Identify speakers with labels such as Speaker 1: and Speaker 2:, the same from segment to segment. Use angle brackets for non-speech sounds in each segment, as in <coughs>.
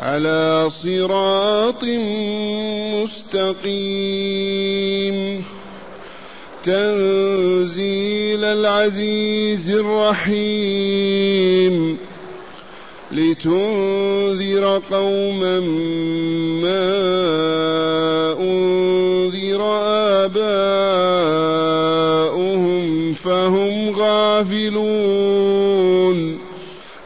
Speaker 1: على صراط مستقيم. تنزيل العزيز الرحيم. لتنذر قوما ما أنذر آباؤهم فهم غافلون.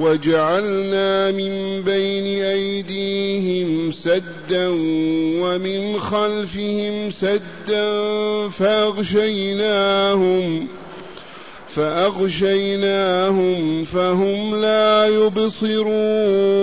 Speaker 1: وجعلنا من بين أيديهم سدا ومن خلفهم سدا فأغشيناهم فأغشيناهم فهم لا يبصرون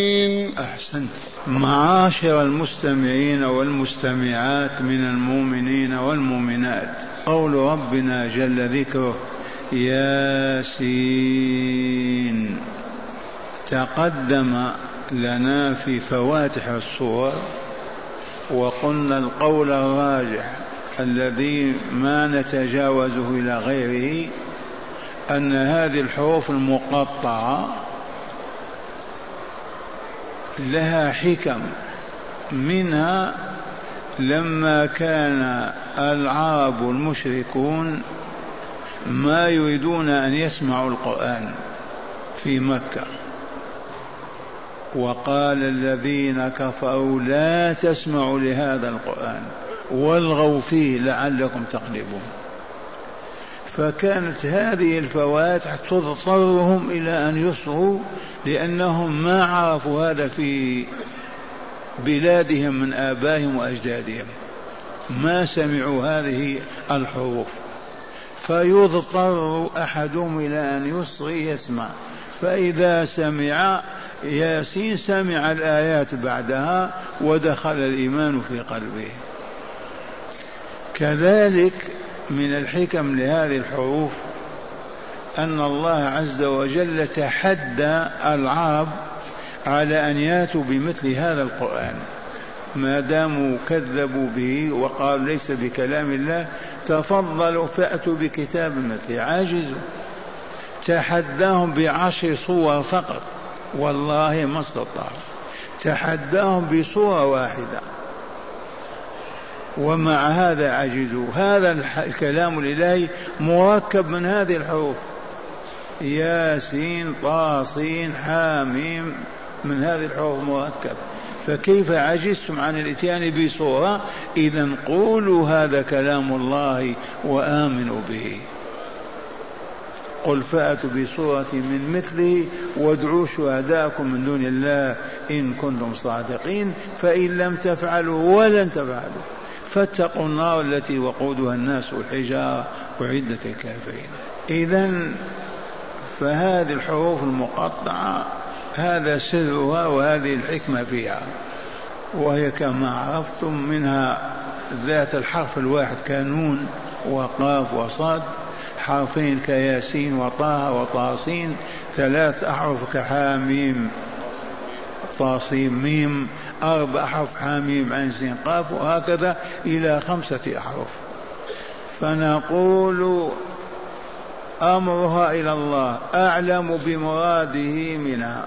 Speaker 2: معاشر المستمعين والمستمعات من المؤمنين والمؤمنات. قول ربنا جل ذكره ياسين. تقدم لنا في فواتح الصور وقلنا القول الراجح الذي ما نتجاوزه إلى غيره أن هذه الحروف المقطعة لها حكم. منها لما كان العرب المشركون ما يريدون أن يسمعوا القرآن في مكة. وقال الذين كفروا لا تسمعوا لهذا القرآن والغوا فيه لعلكم تغلبون فكانت هذه الفواتح تضطرهم إلى أن يصغوا لأنهم ما عرفوا هذا في بلادهم من آبائهم وأجدادهم. ما سمعوا هذه الحروف. فيضطر أحدهم إلى أن يصغي يسمع. فإذا سمع ياسين سمع الآيات بعدها ودخل الإيمان في قلبه. كذلك من الحكم لهذه الحروف أن الله عز وجل تحدى العرب على أن ياتوا بمثل هذا القرآن. ما داموا كذبوا به وقالوا ليس بكلام الله تفضلوا فأتوا بكتاب مثله. عاجزوا. تحداهم بعشر صور فقط. والله ما استطاعوا. تحداهم بصورة واحدة. ومع هذا عجزوا. هذا الكلام الإلهي مركب من هذه الحروف. ياسين طاسين حاميم من هذه الحروف المركبة فكيف عجزتم عن الإتيان بصورة؟ إذا قولوا هذا كلام الله وآمنوا به. قل فأتوا بصورة من مثله وادعوا شهداءكم من دون الله إن كنتم صادقين. فإن لم تفعلوا ولن تفعلوا. فاتقوا النار التي وقودها الناس والحجارة أعدت الكافرين. إذا فهذه الحروف المقطعة هذا سرها وهذه الحكمة فيها. وهي كما عرفتم منها ذات الحرف الواحد كنون وقاف وصاد حرفين كياسين وطه وطاسين ثلاث أحرف كحاميم طاسيم ميم أربع أحرف حاميم عين سين قاف وهكذا إلى خمسة أحرف. فنقول أمرها إلى الله أعلم بمراده منها.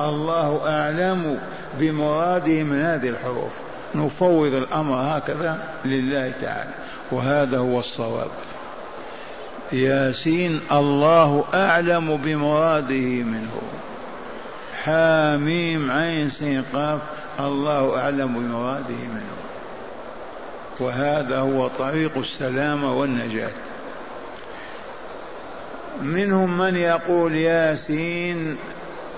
Speaker 2: الله أعلم بمراده من هذه الحروف. نفوض الأمر هكذا لله تعالى. وهذا هو الصواب. ياسين الله أعلم بمراده منه. حاميم عين سين قاف الله أعلم بمراده منه. وهذا هو طريق السلامة والنجاة. منهم من يقول ياسين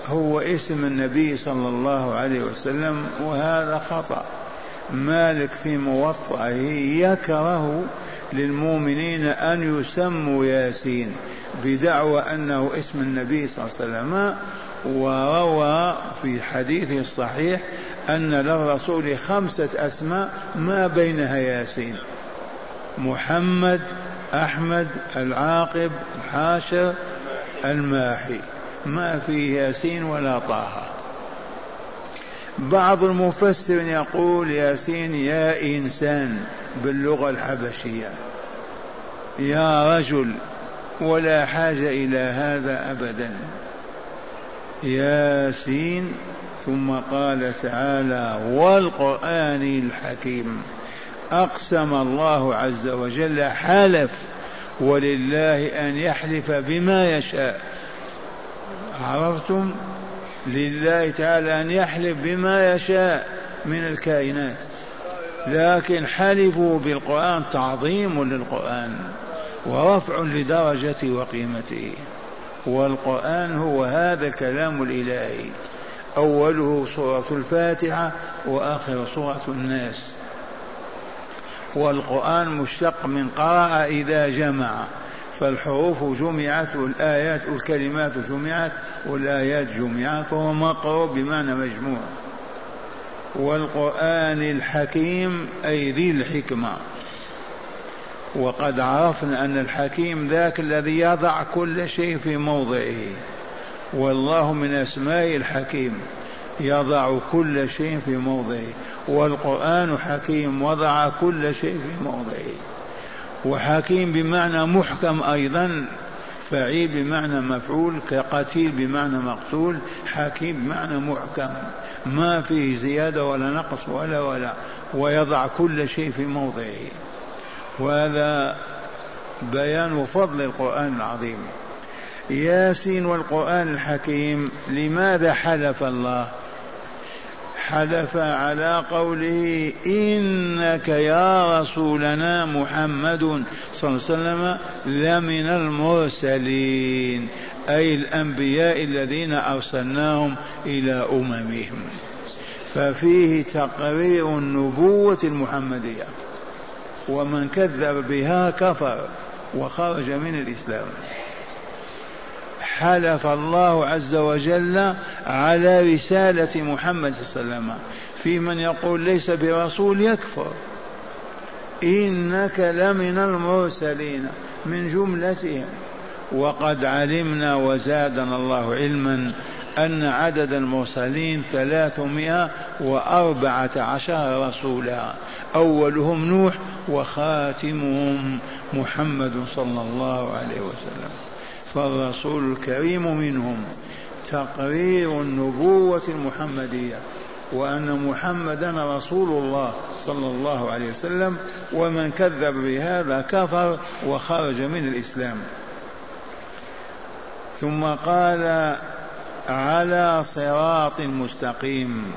Speaker 2: هو اسم النبي صلى الله عليه وسلم وهذا خطأ. مالك في موطئه يكره للمؤمنين أن يسموا ياسين بدعوى أنه اسم النبي صلى الله عليه وسلم. وروى في حديثه الصحيح أن للرسول خمسة أسماء ما بينها ياسين. محمد أحمد العاقب الحاشر الماحي. ما فيه ياسين ولا طه. بعض المفسر يقول ياسين يا إنسان باللغة الحبشية. يا رجل ولا حاجة إلى هذا أبدا. ياسين ثم قال تعالى والقرآن الحكيم. أقسم الله عز وجل حلف ولله أن يحلف بما يشاء. عرفتم؟ لله تعالى أن يحلف بما يشاء من الكائنات. لكن حلفوا بالقرآن تعظيم للقرآن ورفع لدرجته وقيمته. والقرآن هو هذا الكلام الإلهي. أوله سورة الفاتحة وآخر سورة الناس. والقرآن مشتق من قرأ إذا جمع. فالحروف جمعت والآيات والكلمات جمعت والآيات جمعت فهو مقروء بمعنى مجموع. والقرآن الحكيم أي ذي الحكمة. وقد عرفنا أن الحكيم ذاك الذي يضع كل شيء في موضعه. والله من أسماء الحكيم يضع كل شيء في موضعه. والقرآن حكيم وضع كل شيء في موضعه. وحكيم بمعنى محكم أيضا فعيل بمعنى مفعول كقتيل بمعنى مقتول حكيم بمعنى محكم. ما فيه زيادة ولا نقص ولا ولا ويضع كل شيء في موضعه. وهذا بيان فضل القرآن العظيم. ياسين والقرآن الحكيم لماذا حلف الله؟ حلف على قوله إنك يا رسولنا محمد صلى الله عليه وسلم لمن المرسلين أي الأنبياء الذين أرسلناهم إلى أممهم. ففيه تقرير النبوة المحمدية. ومن كذب بها كفر وخرج من الإسلام. حلف الله عز وجل على رسالة محمد صلى الله عليه وسلم في من يقول ليس برسول يكفر. إنك لمن المرسلين من جملتهم. وقد علمنا وزادنا الله علما أن عدد المرسلين ثلاثمائة وأربعة عشر رسولا. أولهم نوح وخاتمهم محمد صلى الله عليه وسلم. فالرسول الكريم منهم تقرير النبوة المحمدية وأن محمدا رسول الله صلى الله عليه وسلم ومن كذب بهذا كفر وخرج من الإسلام. ثم قال على صراط مستقيم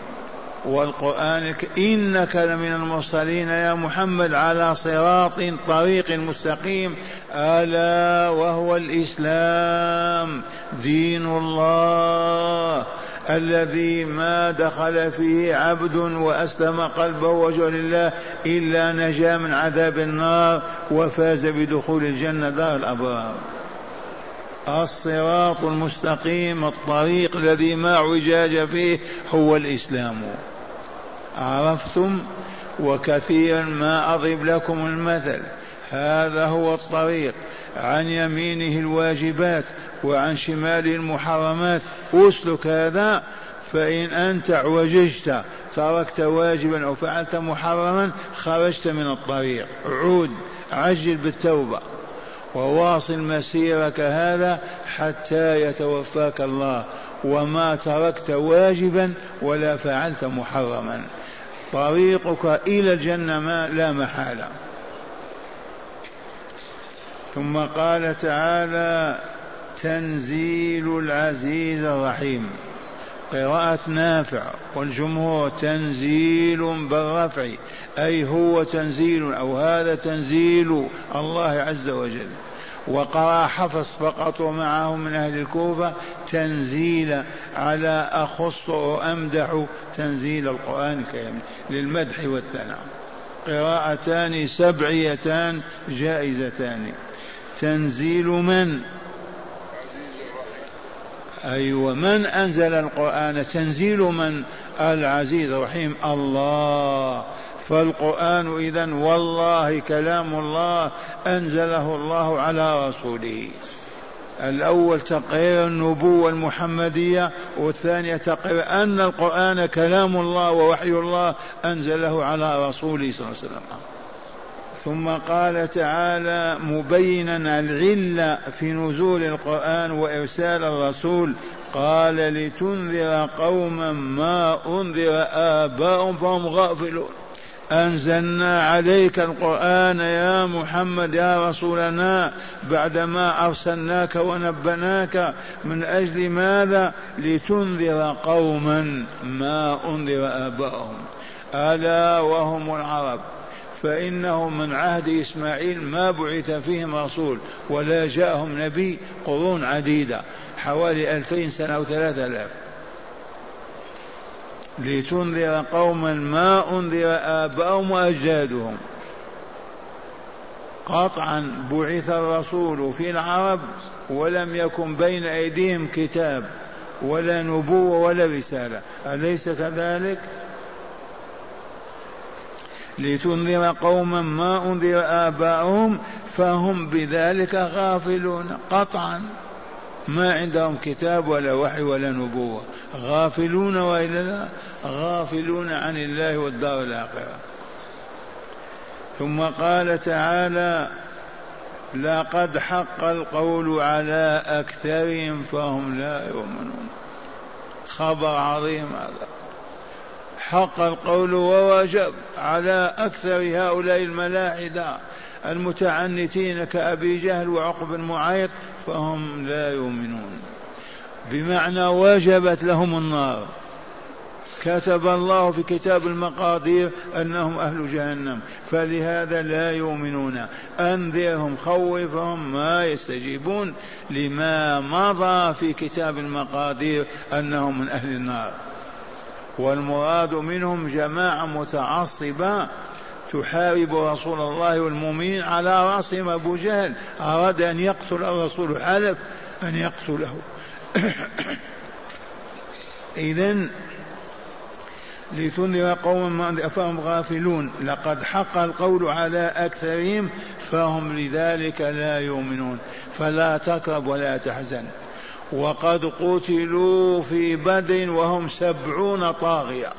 Speaker 2: والقرآن إنك لمن المرسلين يا محمد على صراط طريق مستقيم. ألا وهو الإسلام دين الله الذي ما دخل فيه عبد وأسلم قلبه وجه لله إلا نجا من عذاب النار وفاز بدخول الجنة دار الأبرار. الصراط المستقيم الطريق الذي ما اعوجاج فيه هو الإسلام. عرفتم وكثيرا ما أضرب لكم المثل. هذا هو الطريق عن يمينه الواجبات وعن شماله المحرمات. أسلك هذا فإن أنت اعوججت تركت واجبا أو فعلت محرما خرجت من الطريق. عود عجل بالتوبة وواصل مسيرك هذا حتى يتوفاك الله. وما تركت واجبا ولا فعلت محرما. طريقك إلى الجنة ما لا محالة. ثم قال تعالى تنزيل العزيز الرحيم. قراءة نافع والجمهور تنزيل بالرفع أي هو تنزيل أو هذا تنزيل الله عز وجل. وقرأ حفص فقط ومعه من أهل الكوفة تنزيل على أخص وأمدح تنزيل القرآن الكريم للمدح والثناء. قراءتان سبعيتان جائزتان. تنزيل من؟ أيوة من أنزل القرآن؟ تنزيل من؟ العزيز الرحيم الله. فالقرآن إذا والله كلام الله أنزله الله على رسوله. الأول تقرير النبوة المحمدية والثانية تقرير أن القرآن كلام الله ووحي الله أنزله على رسوله صلى الله عليه وسلم. ثم قال تعالى مبينا العلة في نزول القرآن وإرسال الرسول. قال لتنذر قوما ما أنذر آباؤهم فهم غافلون. أنزلنا عليك القرآن يا محمد يا رسولنا بعدما أرسلناك ونبناك من أجل ماذا؟ لتنذر قوما ما أنذر آباؤهم. ألا وهم العرب. فإنه من عهد إسماعيل ما بعث فيهم رسول ولا جاءهم نبي قرون عديدة حوالي ألفين سنة أو ثلاثة آلاف. لتنذر قوما ما أنذر آباؤهم وأجدادهم. قطعا بعث الرسول في العرب ولم يكن بين أيديهم كتاب ولا نبوة ولا رسالة. أليس كذلك؟ لتنذر قوما ما أنذر آباؤهم فهم بذلك غافلون قطعا. ما عندهم كتاب ولا وحي ولا نبوة. غافلون وإلا لا؟ غافلون عن الله والدار الآخرة. ثم قال تعالى لقد حق القول على أكثرهم فهم لا يؤمنون. خبر عظيم هذا. حق القول ووجب على أكثر هؤلاء الملاحدة. المتعنتين كأبي جهل وعقب المعيط فهم لا يؤمنون. بمعنى وجبت لهم النار. كتب الله في كتاب المقادير أنهم أهل جهنم فلهذا لا يؤمنون. أنذرهم خوفهم ما يستجيبون لما مضى في كتاب المقادير أنهم من أهل النار. والمراد منهم جماعة متعصبة تحارب رسول الله والمؤمنين على رأسهم أبو جهل. أراد أن يقتل الرسول حلف أن يقتله. <coughs> إذا لتنذر قوما فهم غافلون. لقد حق القول على أكثرهم فهم لذلك لا يؤمنون. فلا تكرب ولا تحزن. وقد قتلوا في بدر وهم سبعون طاغية.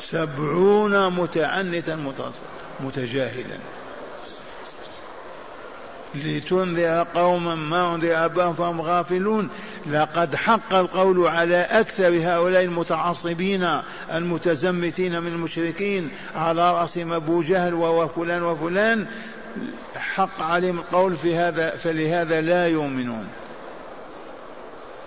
Speaker 2: سبعون متعنتا متجاهلا. لتنذر قوما ما أنذر أباهم فهم غافلون. لقد حق القول على أكثر هؤلاء المتعصبين المتزمتين من المشركين. على راسهم أبو جهل وفلان وفلان حق عليهم القول في هذا فلهذا لا يؤمنون.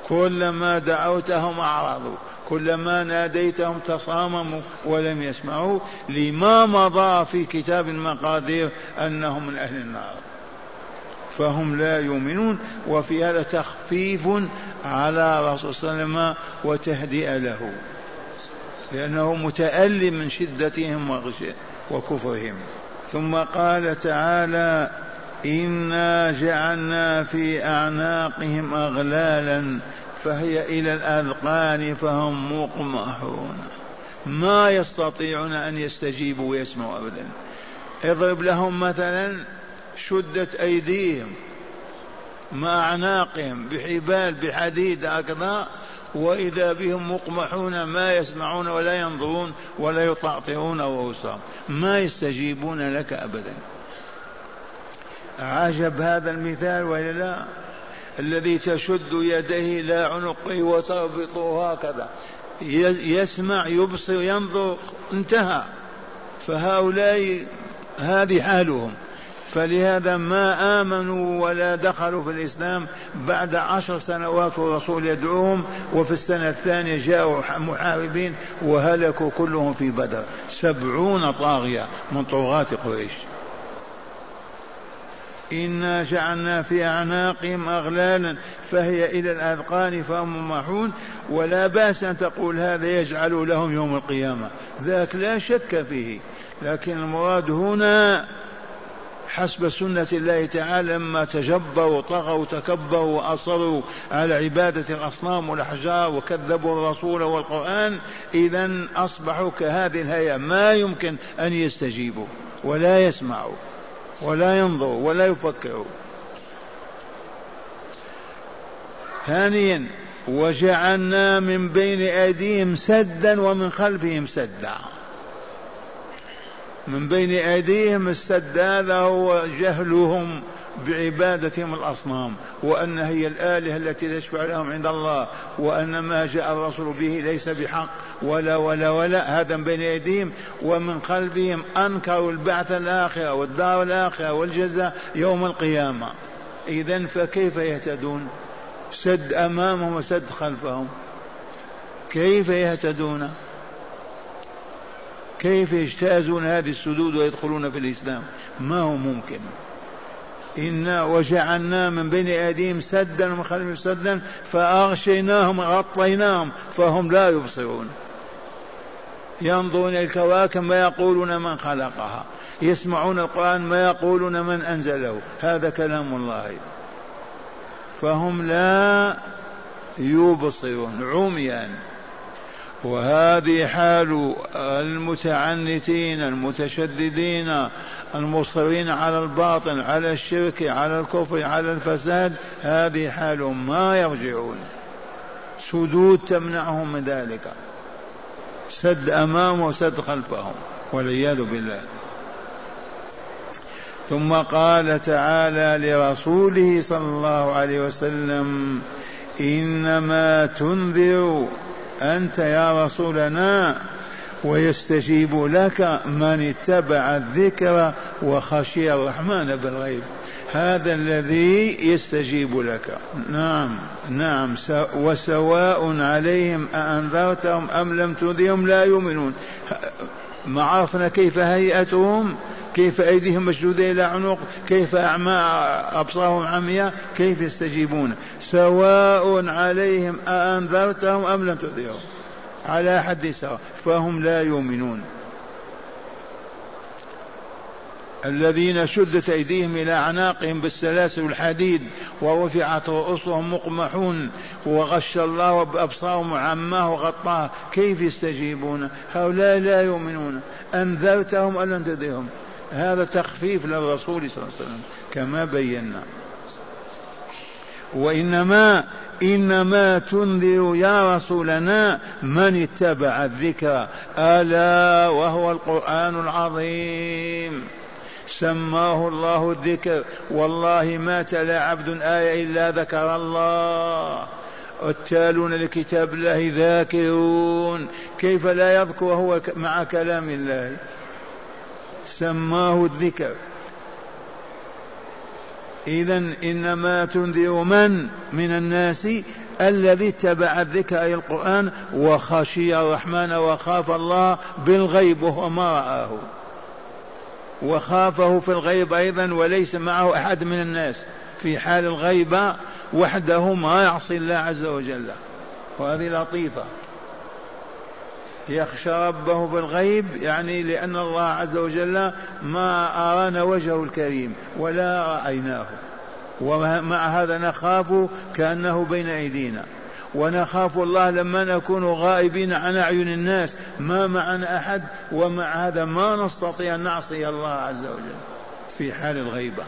Speaker 2: كلما دعوتهم أعرضوا. كلما ناديتهم تصامموا ولم يسمعوا لما مضى في كتاب المقادير أنهم من أهل النار. فهم لا يؤمنون وفي هذا تخفيف على رسول صلى الله عليه وسلم وتهدئ له لأنه متألم من شدتهم وكفرهم. ثم قال تعالى إنا جعلنا في أعناقهم أغلالا فهي إلى الأذقان فهم مقمحون. ما يستطيعون أن يستجيبوا ويسمعوا أبدا. اضرب لهم مثلا شدت أيديهم مع أعناقهم بحبال بحديد هكذا وإذا بهم مقمحون ما يسمعون ولا ينظرون ولا يطعطعون وأوصام ما يستجيبون لك أبدا. عجب هذا المثال ولا لا؟ الذي تشد يديه إلى عنقه وتربطه هكذا. يسمع يبصر ينظر انتهى. فهؤلاء هذه حالهم. فلهذا ما آمنوا ولا دخلوا في الإسلام بعد عشر سنوات والرسول يدعوهم وفي السنة الثانية جاءوا محاربين وهلكوا كلهم في بدر. سبعون طاغية من طغاة قريش. إنا جعلنا في أعناقهم أغلالا فهي إلى الأذقان فهم محون ولا بأس أن تقول هذا يجعل لهم يوم القيامة. ذاك لا شك فيه. لكن المراد هنا حسب سنة الله تعالى لما تجبروا طغوا تكبروا وأصروا على عبادة الأصنام والأحجار وكذبوا الرسول والقرآن إذا أصبحوا كهذه الهيئة. ما يمكن أن يستجيبوا ولا يسمعوا. ولا ينظروا ولا يفكروا ثانيا وجعلنا من بين أيديهم سدا ومن خلفهم سدا. من بين أيديهم السد هذا هو جهلهم. بعبادتهم الأصنام وأن هي الآلهة التي تشفع لهم عند الله وأن ما جاء الرسول به ليس بحق ولا ولا ولا. هذا بين أيديهم ومن قلبهم. أنكروا البعث الآخرة والدار الآخرة والجزاء يوم القيامة. إذا فكيف يهتدون؟ سد أمامهم وسد خلفهم. كيف يهتدون؟ كيف يجتازون هذه السدود ويدخلون في الإسلام؟ ما هو ممكن؟ إنا وجعلنا من بين أيديهم سدا ومن خلفهم سدا فأغشيناهم غطيناهم فهم لا يبصرون. ينظرون إلى الكواكب ما يقولون من خلقها يسمعون القرآن ما يقولون من أنزله هذا كلام الله. فهم لا يبصرون عميان وهذه حال المتعنتين المتشددين المصرين على الباطل على الشرك على الكفر على الفساد هذه حالهم ما يرجعون. سدود تمنعهم من ذلك. سد امامه وسد خلفهم والعياذ بالله. ثم قال تعالى لرسوله صلى الله عليه وسلم إنما تنذر أنت يا رسولنا ويستجيب لك من اتبع الذكر وخشي الرحمن بالغيب. هذا الذي يستجيب لك. نعم نعم. وسواء عليهم أأنذرتهم أم لم تنذرهم لا يؤمنون. ما عرفنا كيف هيئتهم كيف أيديهم مشدودة إلى عنق كيف أعمى أبصارهم عمياء كيف يستجيبون. سواء عليهم أأنذرتهم أم لم تنذرهم على حد سواء فهم لا يؤمنون. الذين شدت أيديهم إلى أعناقهم بالسلاسل الحديد ورفعت رؤوسهم مقمحون وغش الله بأبصارهم عماه وغطاه. كيف يستجيبون؟ هؤلاء لا يؤمنون. أنذرتهم لم تنذرهم هذا تخفيف للرسول صلى الله عليه وسلم كما بينا. وإنما إنما تنذر يا رسولنا من اتبع الذكر. ألا وهو القرآن العظيم. سماه الله الذكر. والله ما تلا عبد آية إلا ذكر الله. التالون لكتاب الله ذاكرون. كيف لا يذكر هو مع كلام الله؟ سماه الذكر. إذا إنما تنذر من من الناس الذي اتبع الذكر أي القرآن وخشي الرحمن وخاف الله بالغيب وهو ما رآه. وخافه في الغيب أيضا وليس معه أحد من الناس. في حال الغيبة وحده ما يعصي الله عز وجل. وهذه لطيفة. يخشى ربه بالغيب يعني لأن الله عز وجل ما أرانا وجهه الكريم ولا رأيناه. ومع هذا نخاف كأنه بين أيدينا. ونخاف الله لما نكون غائبين عن أعين الناس ما معنا أحد ومع هذا ما نستطيع أن نعصي الله عز وجل في حال الغيبة.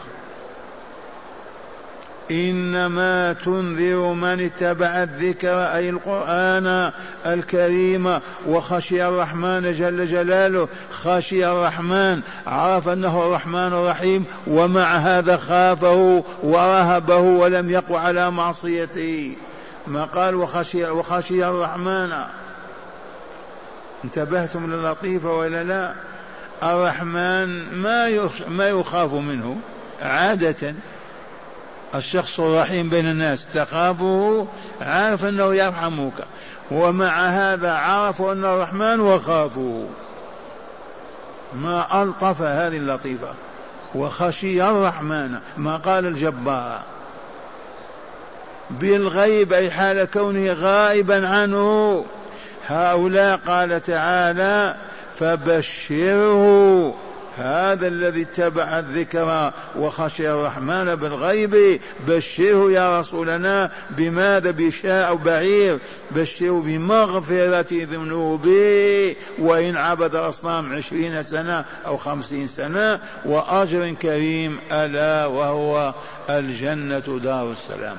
Speaker 2: إنما تنذر من اتبع الذكر أي القرآن الكريم وخشي الرحمن جل جلاله. خشي الرحمن عرف أنه الرحمن الرحيم ومع هذا خافه ورهبه ولم يقع على معصيته. ما قال وخشي, وخشي الرحمن. انتبهتم للطيفة ولا لا؟ الرحمن ما ما يخاف منه عادة. الشخص الرحيم بين الناس تخافه عارف أنه يرحمك. ومع هذا عرف أن الرحمن وخافه. ما ألطف هذه اللطيفة. وخشي الرحمن ما قال الجبار. بالغيب أي حال كونه غائبا عنه. هؤلاء قال تعالى فبشره. هذا الذي اتبع الذكر وخشي الرحمن بالغيب بشره يا رسولنا بماذا بشاء بعير؟ بشره بمغفرة ذنوبه وإن عبد الأصنام عشرين سنة أو خمسين سنة وأجر كريم ألا وهو الجنة دار السلام.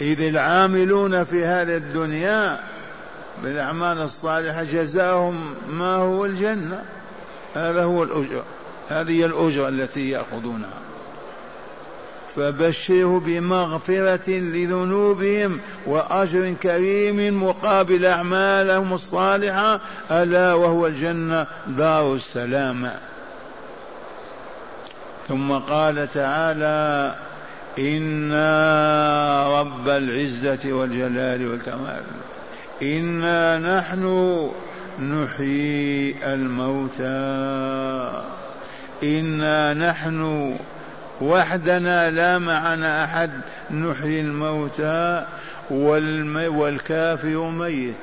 Speaker 2: إذ العاملون في هذه الدنيا بالأعمال الصالحة جزاهم ما هو الجنة. هذا هو الأجر. هذه الأجرة التي يأخذونها. فبشره بمغفرة لذنوبهم وأجر كريم مقابل أعمالهم الصالحة ألا وهو الجنة دار السلام. ثم قال تعالى إنا رب العزة والجلال والكمال. إنا نحن نحيي الموتى. إنا نحن وحدنا لا معنا أحد. نحيي الموتى والكافر ميت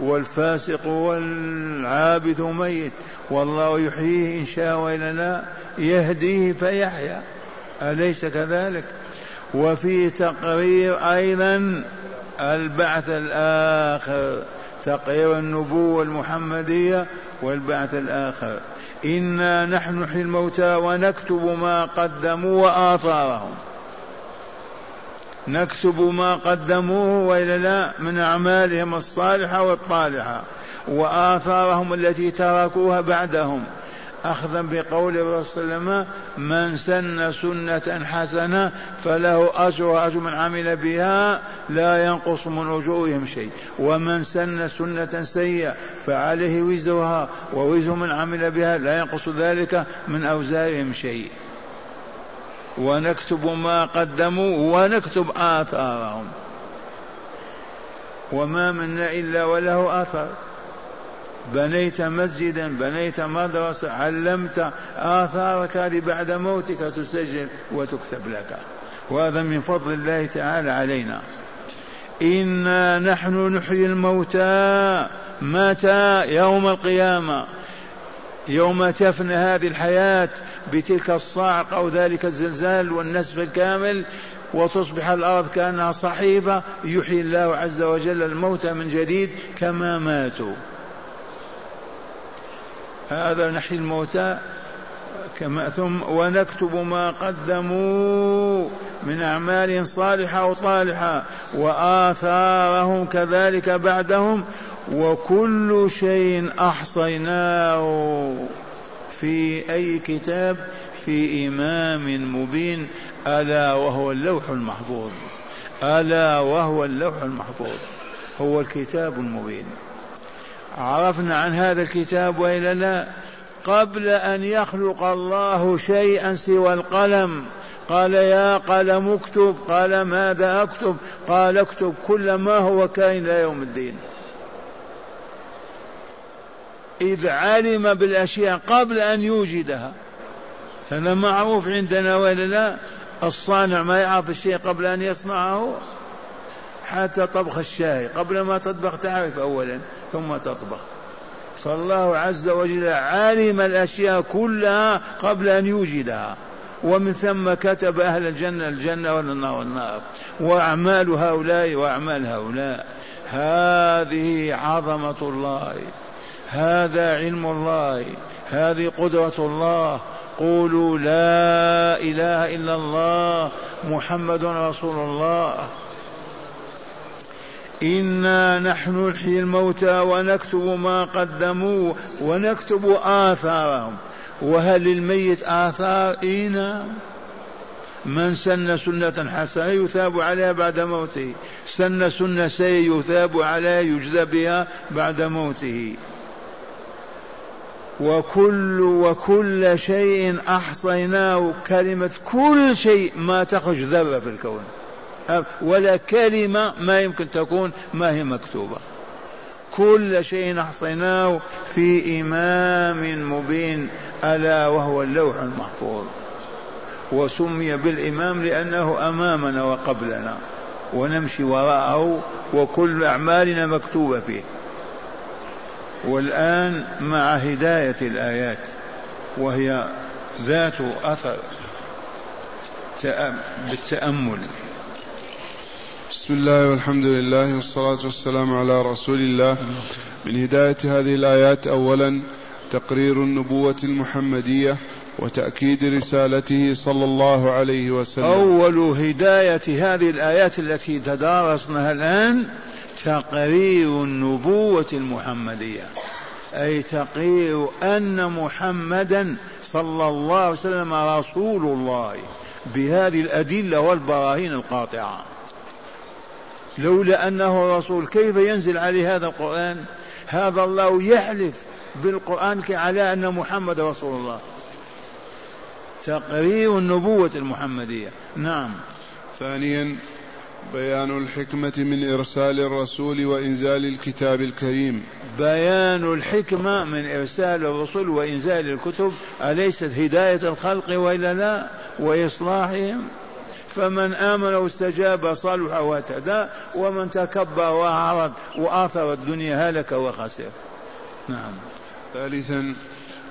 Speaker 2: والفاسق والعابث ميت. والله يحييه إن شاء وإلا لا يهديه فيحيا. أليس كذلك؟ وفي تقرير أيضا البعث الآخر تقرير النبوة المحمدية والبعث الآخر. إنا نحن نحيي الموتى ونكتب ما قدموا وآثارهم. نكتب ما قدموه وإلا لا من أعمالهم الصالحة والطالحة. وآثارهم التي تركوها بعدهم. أخذا بقول الرسول صلى الله عليه وسلم من سن سنة حسنة فله أجر أجر من عمل بها لا ينقص من أجورهم شيء. ومن سن سنة سيئة فعليه وزرها ووزر من عمل بها لا ينقص ذلك من أوزارهم شيء. ونكتب ما قدموا ونكتب آثارهم. وما منا إلا وله أثر بنيت مسجدا بنيت مدرسة علمت آثارك هذه بعد موتك تسجل وتكتب لك. وهذا من فضل الله تعالى علينا. إنا نحن نحيي الموتى. متى؟ يوم القيامة. يوم تفنى هذه الحياة بتلك الصاعقة أو ذلك الزلزال والنسف الكامل وتصبح الأرض كأنها صحيفة. يحيي الله عز وجل الموتى من جديد كما ماتوا. هذا نحيي الموتى كما ثم ونكتب ما قدموا من أعمال صالحة أو طالحة وآثارهم كذلك بعدهم وكل شيء أحصيناه في أي كتاب في إمام مبين ألا وهو اللوح المحفوظ ألا وهو اللوح المحفوظ هو الكتاب المبين. عرفنا عن هذا الكتاب والا لا قبل أن يخلق الله شيئا سوى القلم. قال يا قلم اكتب. قال ماذا أكتب؟ قال اكتب كل ما هو كائن إلى يوم الدين. إذ علم بالأشياء قبل أن يوجدها. هذا معروف عندنا ولا لا الصانع ما يعرف الشيء قبل أن يصنعه حتى طبخ الشاي. قبل ما تطبخ تعرف أولا. ثم تطبخ فالله عز وجل علم الأشياء كلها قبل أن يوجدها. ومن ثم كتب أهل الجنة الجنة والنار والنار. وأعمال هؤلاء وأعمال هؤلاء. هذه عظمة الله. هذا علم الله. هذه قدرة الله. قولوا لا إله إلا الله. محمد رسول الله. إنا نحن نحيي الموتى ونكتب ما قدموا ونكتب آثارهم وهل للميت آثار إينا من سن سنة حسنة يثاب عليها بعد موته سن سنة سيء يثاب عليها يجزى بها بعد موته وكل وكل شيء أحصيناه كلمة كل شيء ما تخرج ذرة في الكون ولا كلمة ما يمكن تكون ما هي مكتوبة. كل شيء أحصيناه في إمام مبين ألا وهو اللوح المحفوظ. وسمي بالإمام لأنه أمامنا وقبلنا. ونمشي وراءه وكل أعمالنا مكتوبة فيه. والآن مع هداية الآيات وهي ذات أثر بالتأمل.
Speaker 1: بسم الله والحمد لله والصلاة والسلام على رسول الله. من هداية هذه الآيات أولا تقرير النبوة المحمدية وتأكيد رسالته صلى الله عليه وسلم.
Speaker 2: أول هداية هذه الآيات التي تدارسناها الآن تقرير النبوة المحمدية. أي تقرير أن محمدا صلى الله عليه وسلم رسول الله بهذه الأدلة والبراهين القاطعة. لولا أنه رسول كيف ينزل عليه هذا القرآن؟ هذا الله يحلف بالقرآن على أن محمد رسول الله. تقرير النبوة المحمدية. نعم.
Speaker 1: ثانيا بيان الحكمة من إرسال الرسول وإنزال الكتاب الكريم.
Speaker 2: بيان الحكمة من إرسال الرسل وإنزال الكتب أليست هداية الخلق وإلا لا؟ وإصلاحهم؟ فمن آمن واستجاب صلح واهتدى ومن تكبر وأعرض وآثر الدنيا هلك وخسر. نعم.
Speaker 1: ثالثا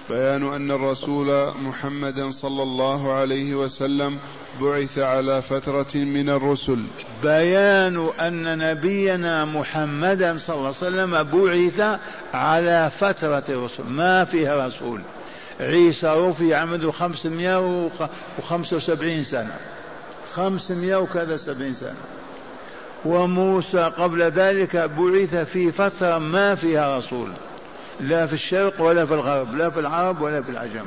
Speaker 1: بيان أن الرسول محمدا صلى الله عليه وسلم بعث على فترة من الرسل.
Speaker 2: بيان أن نبينا محمدا صلى الله عليه وسلم بعث على فترة الرسل. ما فيها رسول. عيسى رفع عمده 575 سنة. 500 وكذا سبعين سنة. وموسى قبل ذلك بعث في فترة ما فيها رسول. لا في الشرق ولا في الغرب لا في العرب ولا في العجم.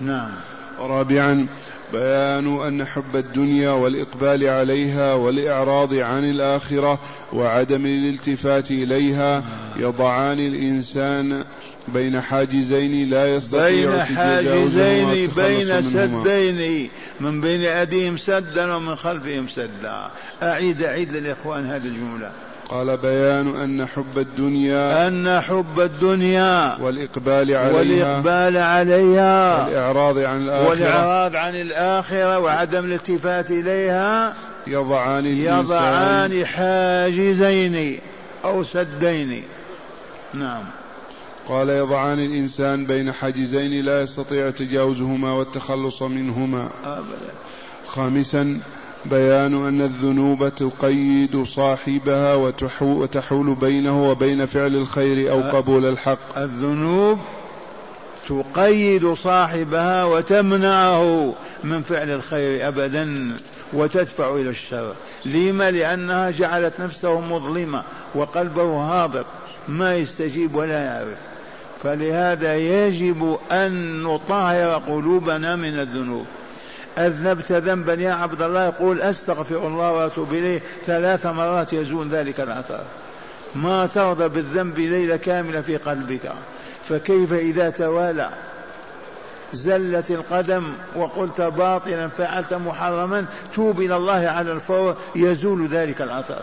Speaker 2: نعم.
Speaker 1: رابعا بيان أن حب الدنيا والإقبال عليها والإعراض عن الآخرة وعدم الالتفات إليها يضعان الإنسان بين حاجزين لا يستطيع
Speaker 2: بين حاجزين بين سدين من بين أيديهم سدا ومن خلفهم سدا. أعيد أعيد للإخوان هذه الجملة.
Speaker 1: قال بيان أن حب الدنيا
Speaker 2: أن حب الدنيا
Speaker 1: والإقبال عليها
Speaker 2: والإقبال عليها
Speaker 1: والإعراض عن الآخرة
Speaker 2: والإعراض عن الآخرة وعدم الالتفات إليها
Speaker 1: يضعان
Speaker 2: يضعان حاجزين أو سدين. نعم.
Speaker 1: قال يضعان الإنسان بين حاجزين لا يستطيع تجاوزهما والتخلص منهما.
Speaker 2: أبدا.
Speaker 1: خامسا بيان أن الذنوب تقيد صاحبها وتحول بينه وبين فعل الخير أو قبول الحق.
Speaker 2: الذنوب تقيد صاحبها وتمنعه من فعل الخير أبدا وتدفع إلى الشر. لما؟ لأنها جعلت نفسه مظلمة وقلبه هابط ما يستجيب ولا يعرف. فلهذا يجب أن نطهر قلوبنا من الذنوب. أذنبت ذنبا يا عبد الله يقول أستغفر الله وأتوب إليه. ثلاث مرات يزول ذلك الأثر ما ترضى بالذنب ليلة كاملة في قلبك. فكيف إذا توالى؟ زلت القدم وقلت باطلا فعلت محرما توب إلى الله على الفور يزول ذلك الأثر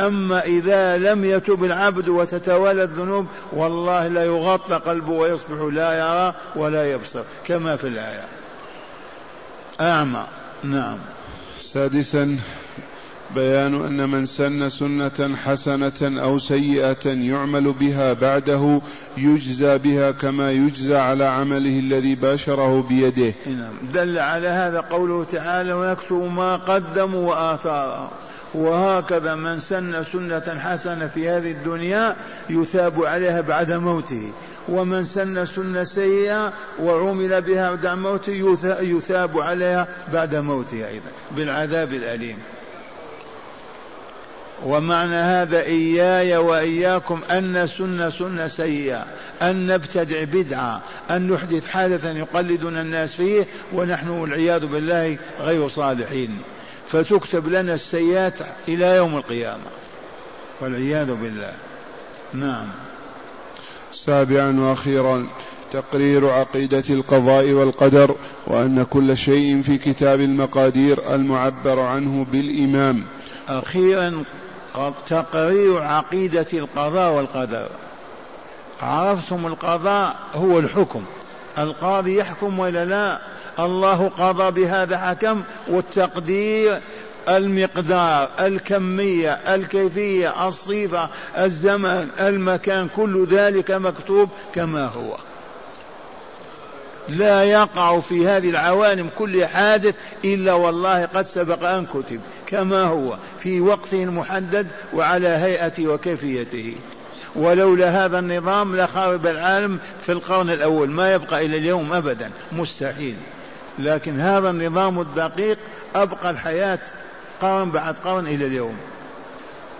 Speaker 2: أما إذا لم يتب العبد وتتوالى الذنوب والله لا يغطى قلبه ويصبح لا يرى ولا يبصر كما في الآية. أعمى. نعم.
Speaker 1: سادسا بيان أن من سن سنة حسنة أو سيئة يعمل بها بعده يجزى بها كما يجزى على عمله الذي باشره بيده.
Speaker 2: نعم. دل على هذا قوله تعالى ونكتب ما قدموا وآثارهم. وهكذا من سن سنة حسنة في هذه الدنيا يثاب عليها بعد موته. ومن سن سنة سيئة وعمل بها بعد موته يثاب عليها بعد موته أيضا بالعذاب الأليم. ومعنى هذا إياي وإياكم أن نسن سنة سيئة أن نبتدع بدعة أن نحدث حادثا يقلدنا الناس فيه ونحن والعياذ بالله غير صالحين. فتكتب لنا السيئات إلى يوم القيامة. والعياذ بالله. نعم.
Speaker 1: سابعا وأخيرا تقرير عقيدة القضاء والقدر وأن كل شيء في كتاب المقادير المعبر عنه بالإمام.
Speaker 2: أخيرا تقرير عقيدة القضاء والقدر. عرفتم القضاء هو الحكم. القاضي يحكم ولا لا؟ الله قضى بهذا حكم والتقدير المقدار الكمية الكيفية الصفة الزمن المكان كل ذلك مكتوب كما هو. لا يقع في هذه العوالم كل حادث إلا والله قد سبق أن كتب كما هو في وقته المحدد وعلى هيئته وكيفيته. ولولا هذا النظام لخرب العالم في القرن الأول ما يبقى إلى اليوم أبدا مستحيل. لكن هذا النظام الدقيق أبقى الحياة قرن بعد قرن إلى اليوم.